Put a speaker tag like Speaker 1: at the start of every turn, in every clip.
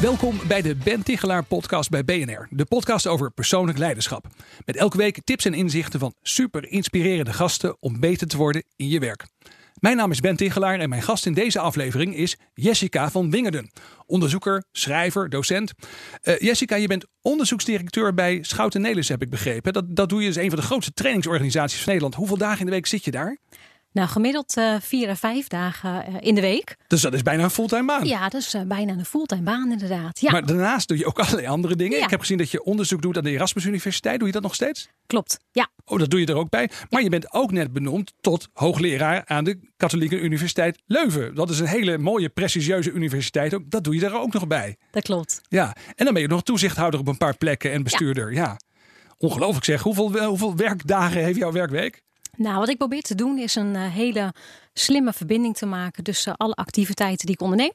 Speaker 1: Welkom bij de Ben Tichelaar podcast bij BNR. De podcast over persoonlijk leiderschap. Met elke week tips en inzichten van super inspirerende gasten om beter te worden in je werk. Mijn naam is Ben Tichelaar en mijn gast in deze aflevering is Jessica van Wingerden. Onderzoeker, schrijver, docent. Uh, Jessica, je bent onderzoeksdirecteur bij Schouten Nelis, heb ik begrepen. Dat, dat doe je als een van de grootste trainingsorganisaties van Nederland. Hoeveel dagen in de week zit je daar?
Speaker 2: Nou, gemiddeld uh, vier à vijf dagen uh, in de week.
Speaker 1: Dus dat is bijna een fulltime baan?
Speaker 2: Ja, dat is uh, bijna een fulltime baan inderdaad. Ja.
Speaker 1: Maar daarnaast doe je ook allerlei andere dingen. Ja. Ik heb gezien dat je onderzoek doet aan de Erasmus Universiteit. Doe je dat nog steeds?
Speaker 2: Klopt, ja.
Speaker 1: Oh, dat doe je er ook bij. Maar je bent ook net benoemd tot hoogleraar aan de Katholieke Universiteit Leuven. Dat is een hele mooie, prestigieuze universiteit. Ook, dat doe je er ook nog bij.
Speaker 2: Dat klopt.
Speaker 1: Ja, en dan ben je nog toezichthouder op een paar plekken en bestuurder. Ja. ja. Ongelooflijk zeg. Hoeveel, hoeveel werkdagen heeft jouw werkweek?
Speaker 2: Nou, wat ik probeer te doen is een uh, hele slimme verbinding te maken tussen alle activiteiten die ik onderneem.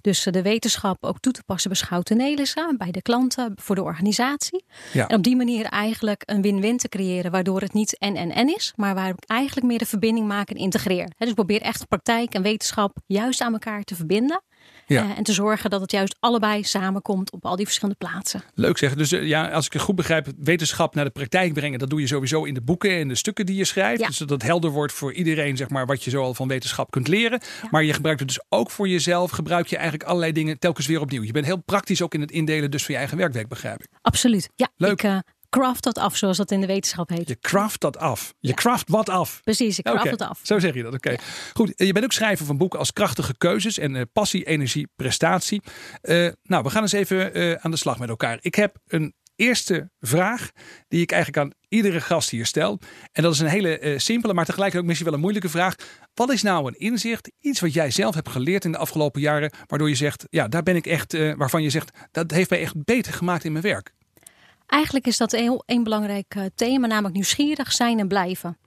Speaker 2: Dus uh, de wetenschap ook toe te passen bij Schouten Nelissen, bij de klanten, voor de organisatie. Ja. En op die manier eigenlijk een win-win te creëren, waardoor het niet en en en is, maar waar ik eigenlijk meer de verbinding maak en integreer. Dus ik probeer echt praktijk en wetenschap juist aan elkaar te verbinden. Ja. Uh, en te zorgen dat het juist allebei samenkomt op al die verschillende plaatsen.
Speaker 1: Leuk zeg. Dus uh, ja, als ik het goed begrijp, wetenschap naar de praktijk brengen, dat doe je sowieso in de boeken en de stukken die je schrijft. Ja. Dus dat het helder wordt voor iedereen, zeg maar, wat je zo al van wetenschap kunt leren. Ja. Maar je gebruikt het dus ook voor jezelf. Gebruik je eigenlijk allerlei dingen telkens weer opnieuw. Je bent heel praktisch ook in het indelen dus van je eigen werkweek, begrijp ik.
Speaker 2: Absoluut. Ja,
Speaker 1: Leuk.
Speaker 2: Ik, uh, craft dat af, zoals dat in de wetenschap heet.
Speaker 1: Je craft dat af. Je ja. craft wat af.
Speaker 2: Precies, ik craft
Speaker 1: okay.
Speaker 2: het af.
Speaker 1: Zo zeg je dat, oké. Okay. Ja. Goed, je bent ook schrijver van boeken als Krachtige Keuzes en uh, Passie, Energie, Prestatie. Uh, nou, we gaan eens even uh, aan de slag met elkaar. Ik heb een eerste vraag die ik eigenlijk aan iedere gast hier stel. En dat is een hele simpele, maar tegelijkertijd ook misschien wel een moeilijke vraag. Wat is nou een inzicht, iets wat jij zelf hebt geleerd in de afgelopen jaren, waardoor je zegt, ja, daar ben ik echt, waarvan je zegt, dat heeft mij echt beter gemaakt in mijn werk?
Speaker 2: Eigenlijk is dat een heel een belangrijk uh, thema, namelijk nieuwsgierig zijn en blijven.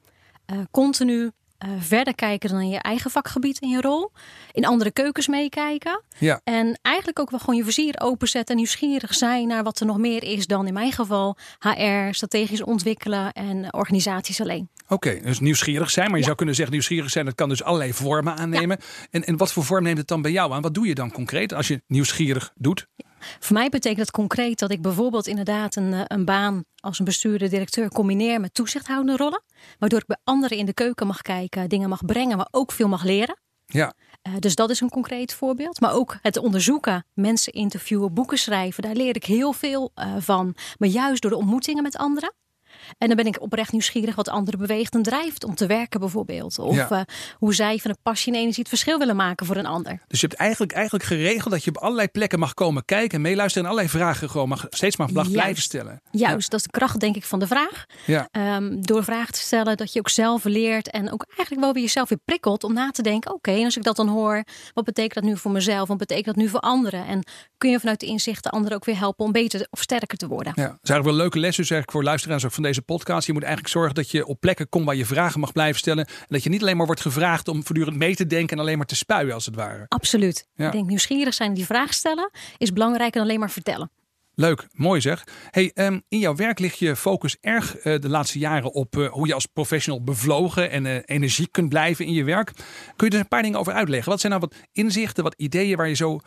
Speaker 2: Uh, continu uh, verder kijken dan in je eigen vakgebied in je rol. In andere keukens meekijken.
Speaker 1: Ja.
Speaker 2: En eigenlijk ook wel gewoon je vizier openzetten en nieuwsgierig zijn naar wat er nog meer is dan in mijn geval HR, strategisch ontwikkelen en organisaties alleen.
Speaker 1: Oké, okay, dus nieuwsgierig zijn. Maar je ja. zou kunnen zeggen, nieuwsgierig zijn, dat kan dus allerlei vormen aannemen. Ja. En, en wat voor vorm neemt het dan bij jou aan? Wat doe je dan concreet als je nieuwsgierig doet?
Speaker 2: Voor mij betekent het concreet dat ik bijvoorbeeld inderdaad een, een baan als een bestuurder, directeur combineer met toezichthoudende rollen. Waardoor ik bij anderen in de keuken mag kijken, dingen mag brengen, maar ook veel mag leren.
Speaker 1: Ja.
Speaker 2: Uh, dus dat is een concreet voorbeeld. Maar ook het onderzoeken, mensen interviewen, boeken schrijven. Daar leer ik heel veel uh, van. Maar juist door de ontmoetingen met anderen. En dan ben ik oprecht nieuwsgierig wat anderen beweegt en drijft om te werken bijvoorbeeld. Of ja. uh, hoe zij van de passie en energie het verschil willen maken voor een ander.
Speaker 1: Dus je hebt eigenlijk, eigenlijk geregeld dat je op allerlei plekken mag komen kijken en meeluisteren. En allerlei vragen gewoon mag, steeds mag
Speaker 2: Juist.
Speaker 1: blijven stellen.
Speaker 2: Juist, ja. dat is de kracht denk ik van de vraag.
Speaker 1: Ja.
Speaker 2: Um, door vragen te stellen dat je ook zelf leert. En ook eigenlijk wel weer jezelf weer prikkelt om na te denken. Oké, okay, als ik dat dan hoor, wat betekent dat nu voor mezelf? Wat betekent dat nu voor anderen? En kun je vanuit de inzichten anderen ook weer helpen om beter of sterker te worden.
Speaker 1: Ja, dat is eigenlijk wel een leuke les dus eigenlijk voor luisteraars ook van deze podcast. Je moet eigenlijk zorgen dat je op plekken komt waar je vragen mag blijven stellen. En dat je niet alleen maar wordt gevraagd om voortdurend mee te denken en alleen maar te spuien als het ware.
Speaker 2: Absoluut. Ja. Ik denk nieuwsgierig zijn en die vraag stellen is belangrijker dan alleen maar vertellen.
Speaker 1: Leuk, mooi zeg. Hey, um, in jouw werk ligt je focus erg uh, de laatste jaren op uh, hoe je als professional bevlogen en uh, energiek kunt blijven in je werk. Kun je er een paar dingen over uitleggen? Wat zijn nou wat inzichten, wat ideeën waar je zo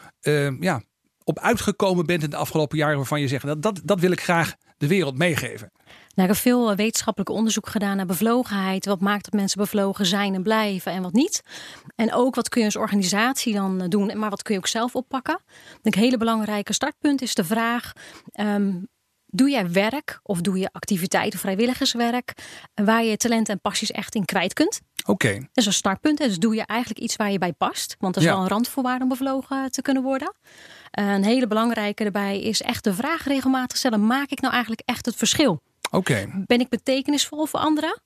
Speaker 1: ja, op uitgekomen bent in de afgelopen jaren waarvan je zegt dat, dat, dat wil ik graag de wereld meegeven?
Speaker 2: Nou, ik heb veel wetenschappelijk onderzoek gedaan naar bevlogenheid. Wat maakt dat mensen bevlogen zijn en blijven en wat niet. En ook wat kun je als organisatie dan doen, maar wat kun je ook zelf oppakken. Een hele belangrijke startpunt is de vraag. Um, Doe jij werk of doe je activiteiten, vrijwilligerswerk, waar je talent en passies echt in kwijt kunt?
Speaker 1: Oké. Okay.
Speaker 2: Dat is een startpunt. Dus doe je eigenlijk iets waar je bij past. Want dat is ja. wel een randvoorwaarde om bevlogen te kunnen worden. Een hele belangrijke daarbij is echt de vraag regelmatig stellen: maak ik nou eigenlijk echt het verschil?
Speaker 1: Oké. Okay.
Speaker 2: Ben ik betekenisvol voor anderen?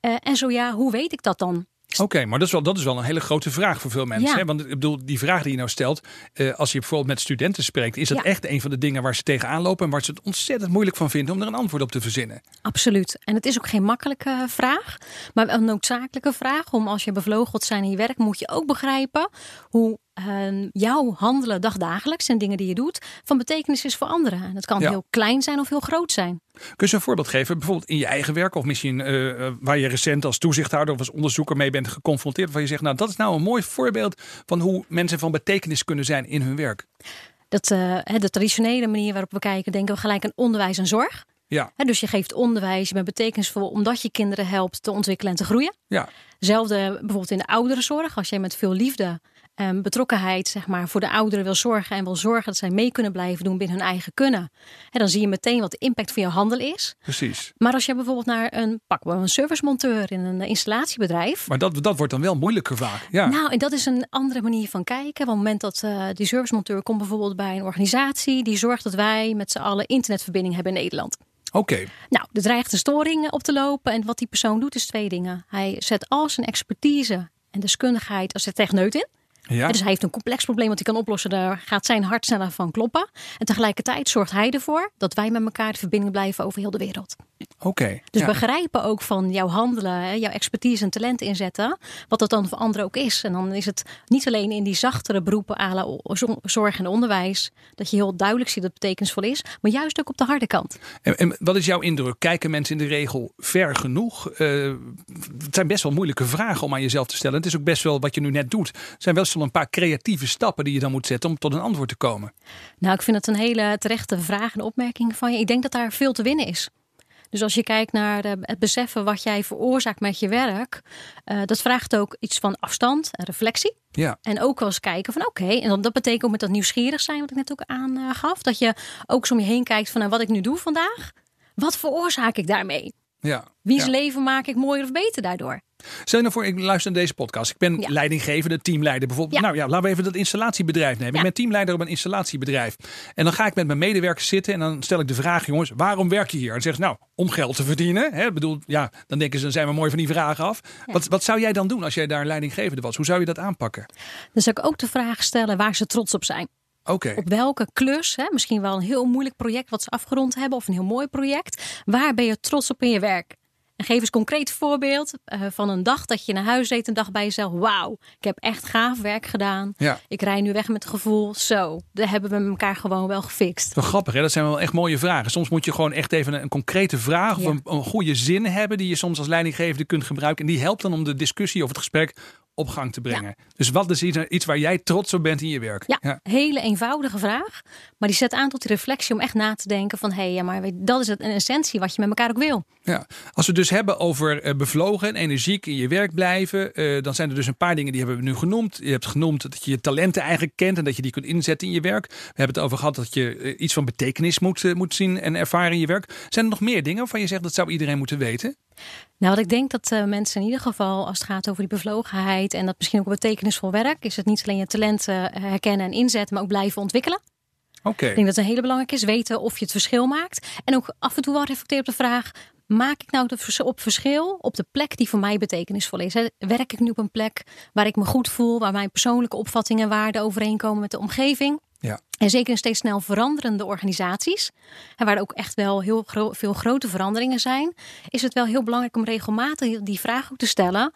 Speaker 2: Uh, en zo ja, hoe weet ik dat dan?
Speaker 1: Oké, maar dat is, wel, dat is wel een hele grote vraag voor veel mensen.
Speaker 2: Ja.
Speaker 1: Hè? Want ik bedoel, die vraag die je nou stelt, eh, als je bijvoorbeeld met studenten spreekt, is dat
Speaker 2: Ja.
Speaker 1: echt een van de dingen waar ze tegenaan lopen en waar ze het ontzettend moeilijk van vinden om er een antwoord op te verzinnen.
Speaker 2: Absoluut. En het is ook geen makkelijke vraag, maar wel een noodzakelijke vraag. Om als je bevlogeld zijn in je werk, moet je ook begrijpen hoe eh, jouw handelen dagdagelijks en dingen die je doet van betekenis is voor anderen. En dat kan
Speaker 1: Ja.
Speaker 2: heel klein zijn of heel groot zijn.
Speaker 1: Kun je een voorbeeld geven, bijvoorbeeld in je eigen werk of misschien eh, eh, waar je recent als toezichthouder of als onderzoeker mee bent geconfronteerd, waar je zegt, nou dat is nou een mooi voorbeeld van hoe mensen van betekenis kunnen zijn in hun werk.
Speaker 2: Dat, eh, de traditionele manier waarop we kijken, denken we gelijk aan onderwijs en zorg.
Speaker 1: Ja,
Speaker 2: dus je geeft onderwijs, je bent betekenisvol omdat je kinderen helpt te ontwikkelen en te groeien.
Speaker 1: ja,
Speaker 2: Hetzelfde bijvoorbeeld in de ouderenzorg. Als jij met veel liefde en betrokkenheid zeg maar, voor de ouderen wil zorgen en wil zorgen dat zij mee kunnen blijven doen binnen hun eigen kunnen. Hè, dan zie je meteen wat de impact van jouw handel is.
Speaker 1: precies.
Speaker 2: Maar als je bijvoorbeeld naar een, pak een servicemonteur in een installatiebedrijf.
Speaker 1: Maar dat, dat wordt dan wel moeilijker vaak. Ja,
Speaker 2: Nou, en dat is een andere manier van kijken. Want op het moment dat eh, die servicemonteur komt bijvoorbeeld bij een organisatie die zorgt dat wij met z'n allen internetverbinding hebben in Nederland.
Speaker 1: oké.
Speaker 2: Nou, er dreigt een storing op te lopen. En wat die persoon doet is twee dingen. Hij zet al zijn expertise en deskundigheid als techneut in.
Speaker 1: Ja,
Speaker 2: Dus hij heeft een complex probleem wat hij kan oplossen. Daar gaat zijn hart sneller van kloppen. En tegelijkertijd zorgt hij ervoor dat wij met elkaar de verbinding blijven over heel de wereld.
Speaker 1: Oké.
Speaker 2: Dus
Speaker 1: ja.
Speaker 2: begrijpen ook van jouw handelen, hè, jouw expertise en talent inzetten. Wat dat dan voor anderen ook is. En dan is het niet alleen in die zachtere beroepen à la o- zo- zorg en onderwijs. Dat je heel duidelijk ziet dat het betekenisvol is. Maar juist ook op de harde kant.
Speaker 1: En, en wat is jouw indruk? Kijken mensen in de regel ver genoeg? Eh, het zijn best wel moeilijke vragen om aan jezelf te stellen. Het is ook best wel wat je nu net doet. Het zijn best wel een paar creatieve stappen die je dan moet zetten om tot een antwoord te komen.
Speaker 2: Nou, ik vind het een hele terechte vraag en opmerking van je. Ik denk dat daar veel te winnen is. Dus als je kijkt naar eh, het beseffen wat jij veroorzaakt met je werk, eh, dat vraagt ook iets van afstand en reflectie.
Speaker 1: Ja,
Speaker 2: En ook wel eens kijken van oké, en dan, dat betekent ook met dat nieuwsgierig zijn, wat ik net ook aangaf, dat je ook zo om je heen kijkt van nou, wat ik nu doe vandaag, wat veroorzaak ik daarmee?
Speaker 1: Ja.
Speaker 2: Wiens
Speaker 1: ja.
Speaker 2: leven maak ik mooier of beter daardoor?
Speaker 1: Stel je nou voor, ik luister naar deze podcast. Ik ben
Speaker 2: Ja.
Speaker 1: leidinggevende, teamleider bijvoorbeeld.
Speaker 2: Ja.
Speaker 1: Nou ja, laten we even dat installatiebedrijf nemen. Ik ben teamleider op een installatiebedrijf. En dan ga ik met mijn medewerkers zitten en dan stel ik de vraag, jongens, waarom werk je hier? En dan zeggen ze, nou, om geld te verdienen. Hè? Bedoel, ja, dan denken ze, dan zijn we mooi van die vragen af. Wat, wat zou jij dan doen als jij daar leidinggevende was? Hoe zou je dat aanpakken?
Speaker 2: Dan zou ik ook de vraag stellen waar ze trots op zijn. Op welke klus, hè, misschien wel een heel moeilijk project wat ze afgerond hebben of een heel mooi project, waar ben je trots op in je werk? En geef eens een concreet voorbeeld eh, van een dag dat je naar huis reed, een dag bij jezelf. Wauw, ik heb echt gaaf werk gedaan.
Speaker 1: Ja.
Speaker 2: Ik rij nu weg met het gevoel, zo, daar hebben we elkaar gewoon wel gefixt.
Speaker 1: wel grappig hè? Dat zijn wel echt mooie vragen. Soms moet je gewoon echt even een, een concrete vraag of
Speaker 2: Ja.
Speaker 1: een, een goede zin hebben die je soms als leidinggevende kunt gebruiken. En die helpt dan om de discussie of het gesprek op gang te brengen. Dus wat is iets, waar jij trots op bent in je werk?
Speaker 2: Ja, hele eenvoudige vraag. Maar die zet aan tot die reflectie om echt na te denken van... hé, hey, ja, maar weet- dat is het, een essentie wat je met elkaar ook wil.
Speaker 1: Ja, als we het dus hebben over eh, bevlogen en energiek in je werk blijven, eh, dan zijn er dus een paar dingen die hebben we nu genoemd. Je hebt genoemd dat je je talenten eigenlijk kent en dat je die kunt inzetten in je werk. We hebben het over gehad dat je eh, iets van betekenis moet, moet zien en ervaren in je werk. Zijn er nog meer dingen waarvan je zegt dat zou iedereen moeten weten?
Speaker 2: Nou, wat ik denk dat eh, mensen in ieder geval, als het gaat over die bevlogenheid... en dat misschien ook betekenisvol werk... is het niet alleen je talenten eh, herkennen en inzetten, maar ook blijven ontwikkelen.
Speaker 1: Oké.
Speaker 2: Ik denk dat het een hele belangrijke is. Weten of je het verschil maakt. En ook af en toe wel reflecteren op de vraag... maak ik nou op verschil op de plek die voor mij betekenisvol is? Werk ik nu op een plek waar ik me goed voel... waar mijn persoonlijke opvattingen en waarden overeenkomen met de omgeving...
Speaker 1: Ja.
Speaker 2: En zeker in steeds snel veranderende organisaties, en waar er ook echt wel heel gro- veel grote veranderingen zijn, is het wel heel belangrijk om regelmatig die vraag ook te stellen.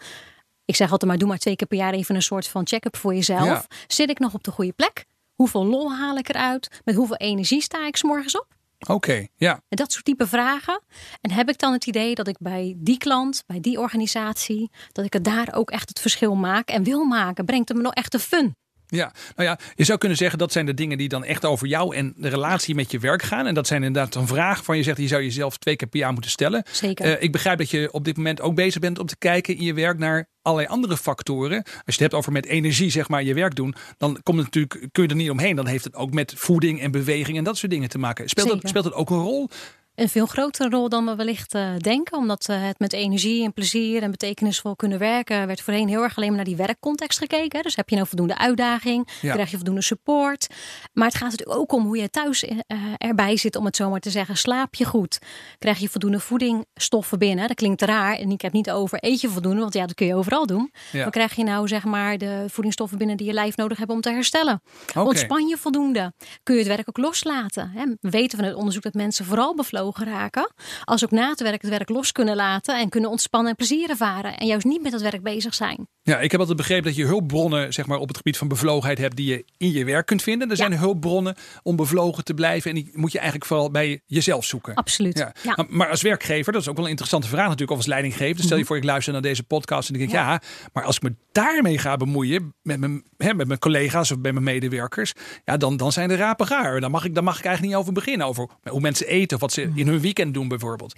Speaker 2: Ik zeg altijd maar, doe maar twee keer per jaar even een soort van check-up voor jezelf.
Speaker 1: Ja.
Speaker 2: Zit ik nog op de goede plek? Hoeveel lol haal ik eruit? Met hoeveel energie sta ik 's morgens op?
Speaker 1: Oké, ja.
Speaker 2: En dat soort type vragen. En heb ik dan het idee dat ik bij die klant, bij die organisatie, dat ik het daar ook echt het verschil maak en wil maken? Brengt het me nog echt de fun?
Speaker 1: Ja, nou ja, je zou kunnen zeggen dat zijn de dingen die dan echt over jou en de relatie met je werk gaan. En dat zijn inderdaad een vraag van je zegt, die zou je jezelf twee keer per jaar moeten stellen.
Speaker 2: Zeker.
Speaker 1: Eh, ik begrijp dat je op dit moment ook bezig bent om te kijken in je werk naar allerlei andere factoren. Als je het hebt over met energie, zeg maar, je werk doen, dan komt het natuurlijk, kun je er niet omheen. Dan heeft het ook met voeding en beweging en dat soort dingen te maken. Speelt, dat, speelt het ook een rol?
Speaker 2: Een veel grotere rol dan we wellicht uh, denken. Omdat uh, het met energie en plezier en betekenisvol kunnen werken... werd voorheen heel erg alleen maar naar die werkcontext gekeken. Dus heb je nou voldoende uitdaging? Ja. Krijg je voldoende support? Maar het gaat natuurlijk ook om hoe je thuis uh, erbij zit... om het zomaar te zeggen. Slaap je goed? Krijg je voldoende voedingsstoffen binnen? Dat klinkt raar. En ik heb niet over eet je voldoende, want ja, dat kun je overal doen. Ja. Maar krijg je nou zeg maar de voedingsstoffen binnen die je lijf nodig hebt om te herstellen? Okay. Ontspan je voldoende? Kun je het werk ook loslaten? Hè? We weten van het onderzoek dat mensen vooral bevlogen raken. Als ook na het werk het werk los kunnen laten en kunnen ontspannen en plezier ervaren. En juist niet met het werk bezig zijn.
Speaker 1: Ja, ik heb altijd begrepen dat je hulpbronnen zeg maar, op het gebied van bevlogenheid hebt die je in je werk kunt vinden. Er zijn hulpbronnen om bevlogen te blijven. En die moet je eigenlijk vooral bij jezelf zoeken.
Speaker 2: Absoluut. Ja.
Speaker 1: Maar als werkgever, dat is ook wel een interessante vraag natuurlijk, of als leidinggever. Dus stel je mhm. voor, ik luister naar deze podcast en ik denk, ja. ja, maar als ik me daarmee ga bemoeien met mijn, hè, met mijn collega's of met mijn medewerkers, ja, dan, dan zijn de rapen gaar. Dan mag, ik, dan mag ik eigenlijk niet over beginnen. Over hoe mensen eten of wat ze in hun weekend doen bijvoorbeeld.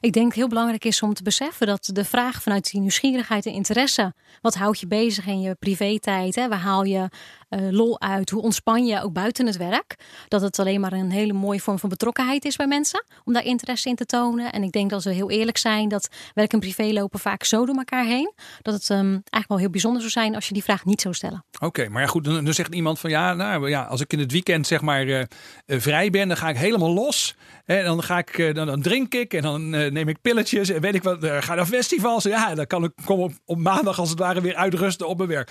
Speaker 2: Ik denk heel belangrijk is om te beseffen dat de vraag vanuit die nieuwsgierigheid en interesse. Wat houdt je bezig in je privé-tijd? Hè? Waar haal je uh, lol uit? Hoe ontspan je ook buiten het werk? Dat het alleen maar een hele mooie vorm van betrokkenheid is bij mensen. Om daar interesse in te tonen. En ik denk dat we heel eerlijk zijn dat werk en privé lopen vaak zo door elkaar heen. Dat het um, eigenlijk wel heel bijzonder zou zijn als je die vraag niet zou stellen.
Speaker 1: Oké, maar ja goed, dan, zegt iemand van ja, nou ja, als ik in het weekend zeg maar uh, vrij ben, dan ga ik helemaal los. En dan ga ik, dan, dan drink ik en dan neem ik pilletjes en weet ik wat. ga naar festivals. Ja, dan kan ik kom op, op maandag als het ware weer uitrusten op mijn werk.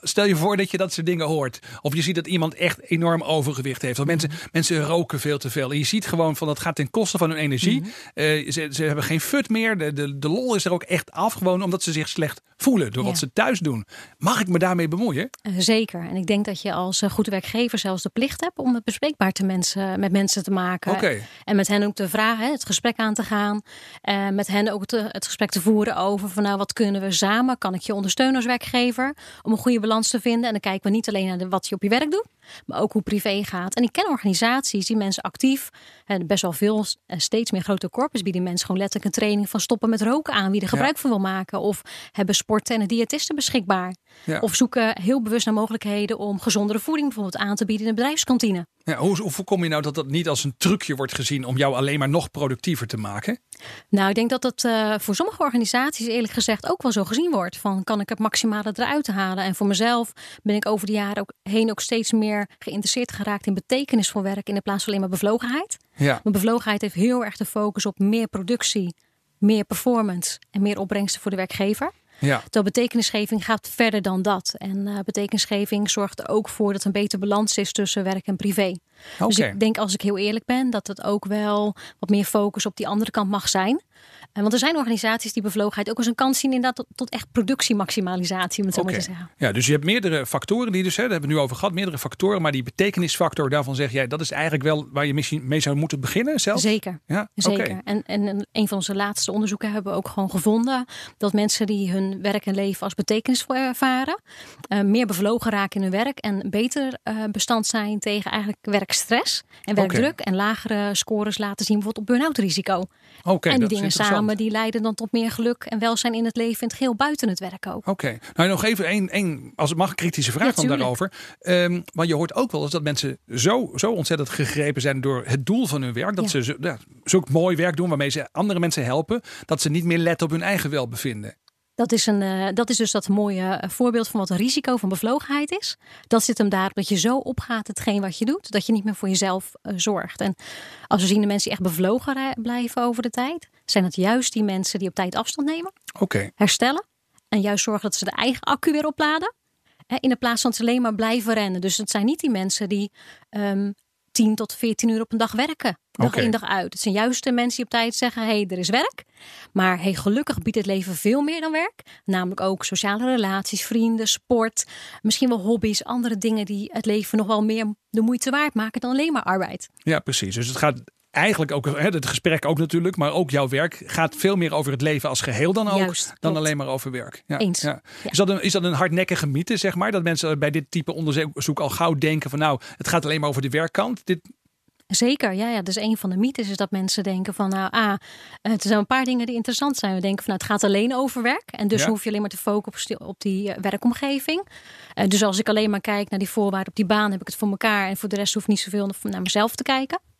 Speaker 1: Stel je voor dat je dat soort dingen hoort. Of je ziet dat iemand echt enorm overgewicht heeft. Want mensen, mensen roken veel te veel. En je ziet gewoon van dat gaat ten koste van hun energie. Mm ze, ze hebben geen fut meer. De, de, de lol is er ook echt af. Gewoon omdat ze zich slecht voelen door wat ze thuis doen. Mag ik me daarmee bemoeien?
Speaker 2: Uh, zeker. En ik denk dat je als uh, goed werkgever zelfs de plicht hebt om het bespreekbaar te mensen, met mensen te maken.
Speaker 1: Okay.
Speaker 2: En met hen ook te vragen, het gesprek aan te gaan. Uh, met hen ook te, het gesprek te voeren over van nou wat kunnen we samen? Kan ik je ondersteunen als werkgever om een goede balans te vinden? En dan kijken we niet alleen naar de, wat je op je werk doet, maar ook hoe privé gaat. En ik ken organisaties die mensen actief, en best wel veel, en steeds meer grote corpus bieden mensen gewoon letterlijk een training van stoppen met roken aan, wie er gebruik van wil maken. Of hebben sporten en een diëtisten beschikbaar. Ja. Of zoeken heel bewust naar mogelijkheden om gezondere voeding bijvoorbeeld aan te bieden in de bedrijfskantine.
Speaker 1: Ja, hoe, hoe voorkom je nou dat dat niet als een trucje wordt gezien om jou alleen maar nog productiever te maken?
Speaker 2: Nou, ik denk dat dat uh, voor sommige organisaties eerlijk gezegd ook wel zo gezien wordt. Van kan ik het maximale eruit halen? En voor mezelf ben ik over de jaren ook, heen ook steeds meer geïnteresseerd geraakt in betekenisvol werk in plaats van alleen maar bevlogenheid.
Speaker 1: Ja.
Speaker 2: Maar bevlogenheid heeft heel erg de focus op meer productie, meer performance en meer opbrengsten voor de werkgever.
Speaker 1: Ja.
Speaker 2: De betekenisgeving gaat verder dan dat. En uh, betekenisgeving zorgt er ook voor dat een beter balans is tussen werk en privé.
Speaker 1: Okay.
Speaker 2: Dus ik denk als ik heel eerlijk ben, dat het ook wel wat meer focus op die andere kant mag zijn. En want er zijn organisaties die bevlogenheid ook als een kans zien inderdaad tot, tot echt productiemaximalisatie, om het zo
Speaker 1: okay.
Speaker 2: maar te zeggen.
Speaker 1: Ja, dus je hebt meerdere factoren die dus, hè, daar hebben we nu over gehad, meerdere factoren, maar die betekenisfactor, daarvan zeg jij, dat is eigenlijk wel waar je misschien mee zou moeten beginnen zelf?
Speaker 2: Zeker,
Speaker 1: ja?
Speaker 2: zeker.
Speaker 1: Okay.
Speaker 2: En, en een van onze laatste onderzoeken hebben we ook gewoon gevonden dat mensen die hun werk en leven als betekenisvol ervaren, uh, meer bevlogen raken in hun werk en beter uh, bestand zijn tegen eigenlijk werkstress en werkdruk okay. en lagere scores laten zien bijvoorbeeld op burn-out risico.
Speaker 1: Okay,
Speaker 2: en die dingen samen die leiden dan tot meer geluk en welzijn in het leven in het geheel buiten het werk ook.
Speaker 1: Oké, okay. nou nog even één, één, als het mag, kritische vraag
Speaker 2: ja,
Speaker 1: dan daarover. Um, want je hoort ook wel eens dat mensen zo, zo ontzettend gegrepen zijn door het doel van hun werk. Dat ja. ze zo, ja, zulk mooi werk doen waarmee ze andere mensen helpen. Dat ze niet meer letten op hun eigen welbevinden.
Speaker 2: Dat is, een, uh, dat is dus dat mooie voorbeeld van wat een risico van bevlogenheid is. Dat zit hem daar dat je zo opgaat hetgeen wat je doet, dat je niet meer voor jezelf uh, zorgt. En als we zien de mensen die echt bevlogen blijven over de tijd, zijn het juist die mensen die op tijd afstand nemen,
Speaker 1: okay.
Speaker 2: herstellen en juist zorgen dat ze de eigen accu weer opladen. Hè, in de plaats van ze alleen maar blijven rennen. Dus het zijn niet die mensen die um, 10 tot 14 uur op een dag werken. Dag
Speaker 1: okay.
Speaker 2: in dag uit. Het zijn juist de mensen die op tijd zeggen: hé, hey, er is werk. Maar hey, gelukkig biedt het leven veel meer dan werk. Namelijk ook sociale relaties, vrienden, sport. Misschien wel hobby's, andere dingen die het leven nog wel meer de moeite waard maken dan alleen maar arbeid.
Speaker 1: Ja, precies. Dus het gaat eigenlijk ook het gesprek ook natuurlijk, maar ook jouw werk gaat veel meer over het leven als geheel dan ook
Speaker 2: Juist,
Speaker 1: dan
Speaker 2: klopt.
Speaker 1: alleen maar over werk. Ja,
Speaker 2: Eens.
Speaker 1: Ja. Ja. Is, dat een, is dat een hardnekkige mythe, zeg maar? Dat mensen bij dit type onderzoek al gauw denken van nou, het gaat alleen maar over de werkkant. Dit,
Speaker 2: Zeker, ja, ja. Dus een van de mythes is dat mensen denken van, nou, ah, het zijn een paar dingen die interessant zijn. We denken van, nou, het gaat alleen over werk. En dus
Speaker 1: ja.
Speaker 2: hoef je alleen maar te focussen op die uh, werkomgeving. Uh, dus als ik alleen maar kijk naar die voorwaarden op die baan, heb ik het voor elkaar. En voor de rest hoef ik niet zoveel naar mezelf te kijken.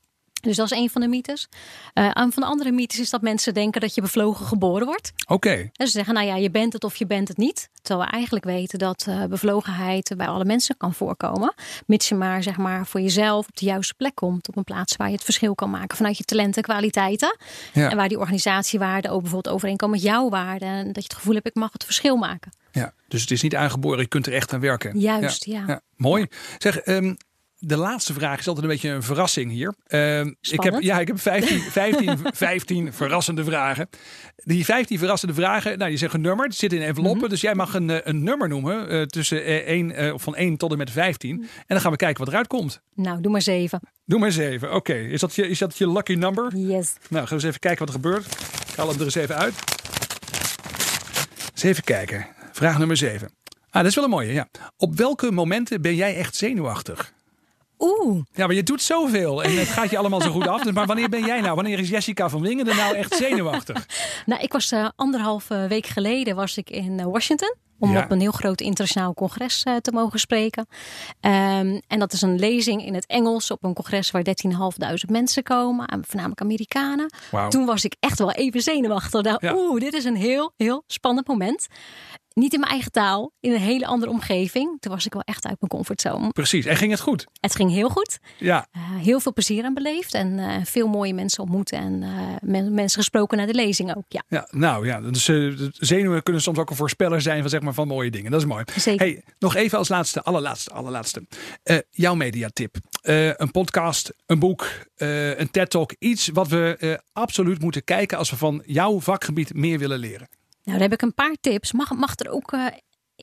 Speaker 2: Dus dat is een van de mythes. Uh, een van de andere mythes is dat mensen denken dat je bevlogen geboren wordt.
Speaker 1: Oké. Okay.
Speaker 2: ze zeggen, nou ja, je bent het of je bent het niet. Terwijl we eigenlijk weten dat uh, bevlogenheid bij alle mensen kan voorkomen. Mits je maar, zeg maar voor jezelf op de juiste plek komt. Op een plaats waar je het verschil kan maken vanuit je talenten en kwaliteiten. Ja. En waar die organisatiewaarden ook bijvoorbeeld overeenkomen met jouw waarden. En dat je het gevoel hebt, ik mag het verschil maken.
Speaker 1: Ja, dus het is niet aangeboren, je kunt er echt aan werken.
Speaker 2: Juist, ja. ja.
Speaker 1: mooi. Zeg, um, de laatste vraag is altijd een beetje een verrassing hier. Uh, ik heb, ja, ik heb 15, 15, 15 verrassende vragen. Die 15 verrassende vragen, nou, je zegt een nummer, het zit in enveloppen. Mm -hmm. Dus jij mag een, eh, een nummer noemen uh, tussen 1, uh, van 1 tot en met 15. En dan gaan we kijken wat eruit komt.
Speaker 2: Nou, doe maar 7.
Speaker 1: Doe maar 7, oké. Okay. Is, dat je, is dat je lucky number?
Speaker 2: Yes.
Speaker 1: Nou, gaan we eens even kijken wat er gebeurt. Ik haal hem er eens even uit. Eens even kijken. Vraag nummer 7. Ah, dat is wel een mooie, ja. Op welke momenten ben jij echt zenuwachtig?
Speaker 2: Oeh.
Speaker 1: Ja, maar je doet zoveel en het gaat je allemaal zo goed af. Dus maar wanneer ben jij nou? Wanneer is Jessica van Wingen er nou echt zenuwachtig?
Speaker 2: nou, ik was uh, anderhalve week geleden was ik in uh, Washington. Om ja. op een heel groot internationaal congres uh, te mogen spreken. Um, en dat is een lezing in het Engels op een congres waar 13.500 mensen komen. Voornamelijk Amerikanen.
Speaker 1: Wow.
Speaker 2: Toen was ik echt wel even zenuwachtig. Ja. Oeh, dit is een heel, heel spannend moment niet in mijn eigen taal, in een hele andere omgeving. Toen was ik wel echt uit mijn comfortzone.
Speaker 1: Precies. En ging het goed?
Speaker 2: Het ging heel goed.
Speaker 1: Ja.
Speaker 2: Uh, heel veel plezier aan beleefd en uh, veel mooie mensen ontmoet en uh, men, mensen gesproken naar de lezing ook. Ja.
Speaker 1: ja nou ja, dus zenuwen kunnen soms ook een voorspeller zijn van zeg maar van mooie dingen. Dat is mooi.
Speaker 2: Zeker.
Speaker 1: Hey, nog even als laatste, allerlaatste, allerlaatste. jouw mediatip. een podcast, een boek, een TED Talk, iets wat we absoluut moeten kijken als we van jouw vakgebied meer willen leren.
Speaker 2: Nou, daar heb ik een paar tips. Mag, mag er ook uh,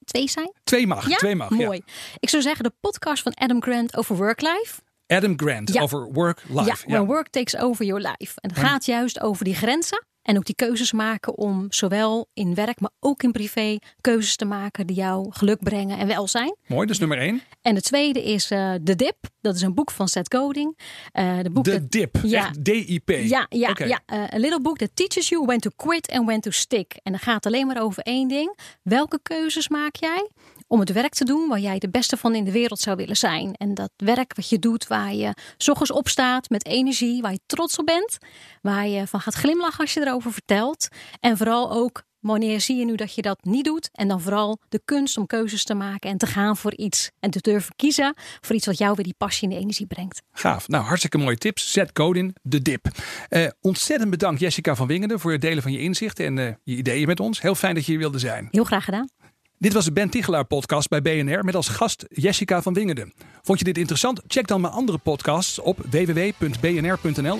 Speaker 2: twee zijn?
Speaker 1: Twee mag,
Speaker 2: ja?
Speaker 1: twee mag.
Speaker 2: Mooi. Ik zou zeggen de podcast van Adam Grant over work-life.
Speaker 1: Adam Grant
Speaker 2: ja.
Speaker 1: over work-life.
Speaker 2: Ja, when work takes over your life. En het gaat juist over die grenzen. En ook die keuzes maken om zowel in werk, maar ook in privé keuzes te maken die jou geluk brengen en welzijn.
Speaker 1: Mooi, dat is nummer één.
Speaker 2: En de tweede is uh, The Dip. Dat is een boek van Seth Godin.
Speaker 1: Uh, de boek The dat, Dip, ja, echt D-I-P.
Speaker 2: Ja, ja, okay. ja. Uh, a little book that teaches you when to quit and when to stick. En dat gaat alleen maar over één ding. Welke keuzes maak jij om het werk te doen waar jij de beste van in de wereld zou willen zijn. En dat werk wat je doet, waar je s ochtends opstaat met energie, waar je trots op bent, waar je van gaat glimlachen als je erover vertelt. En vooral ook wanneer zie je nu dat je dat niet doet? En dan vooral de kunst om keuzes te maken en te gaan voor iets. En te durven kiezen voor iets wat jou weer die passie en de energie brengt.
Speaker 1: Gaaf. Nou, hartstikke mooie tips. Zet code in, de dip. Uh, ontzettend bedankt Jessica van Wingenden voor het delen van je inzichten en uh, je ideeën met ons. Heel fijn dat je hier wilde zijn.
Speaker 2: Heel graag gedaan.
Speaker 1: Dit was de Ben Tichelaar podcast bij BNR met als gast Jessica van Wingenden. Vond je dit interessant? Check dan mijn andere podcasts op www.bnr.nl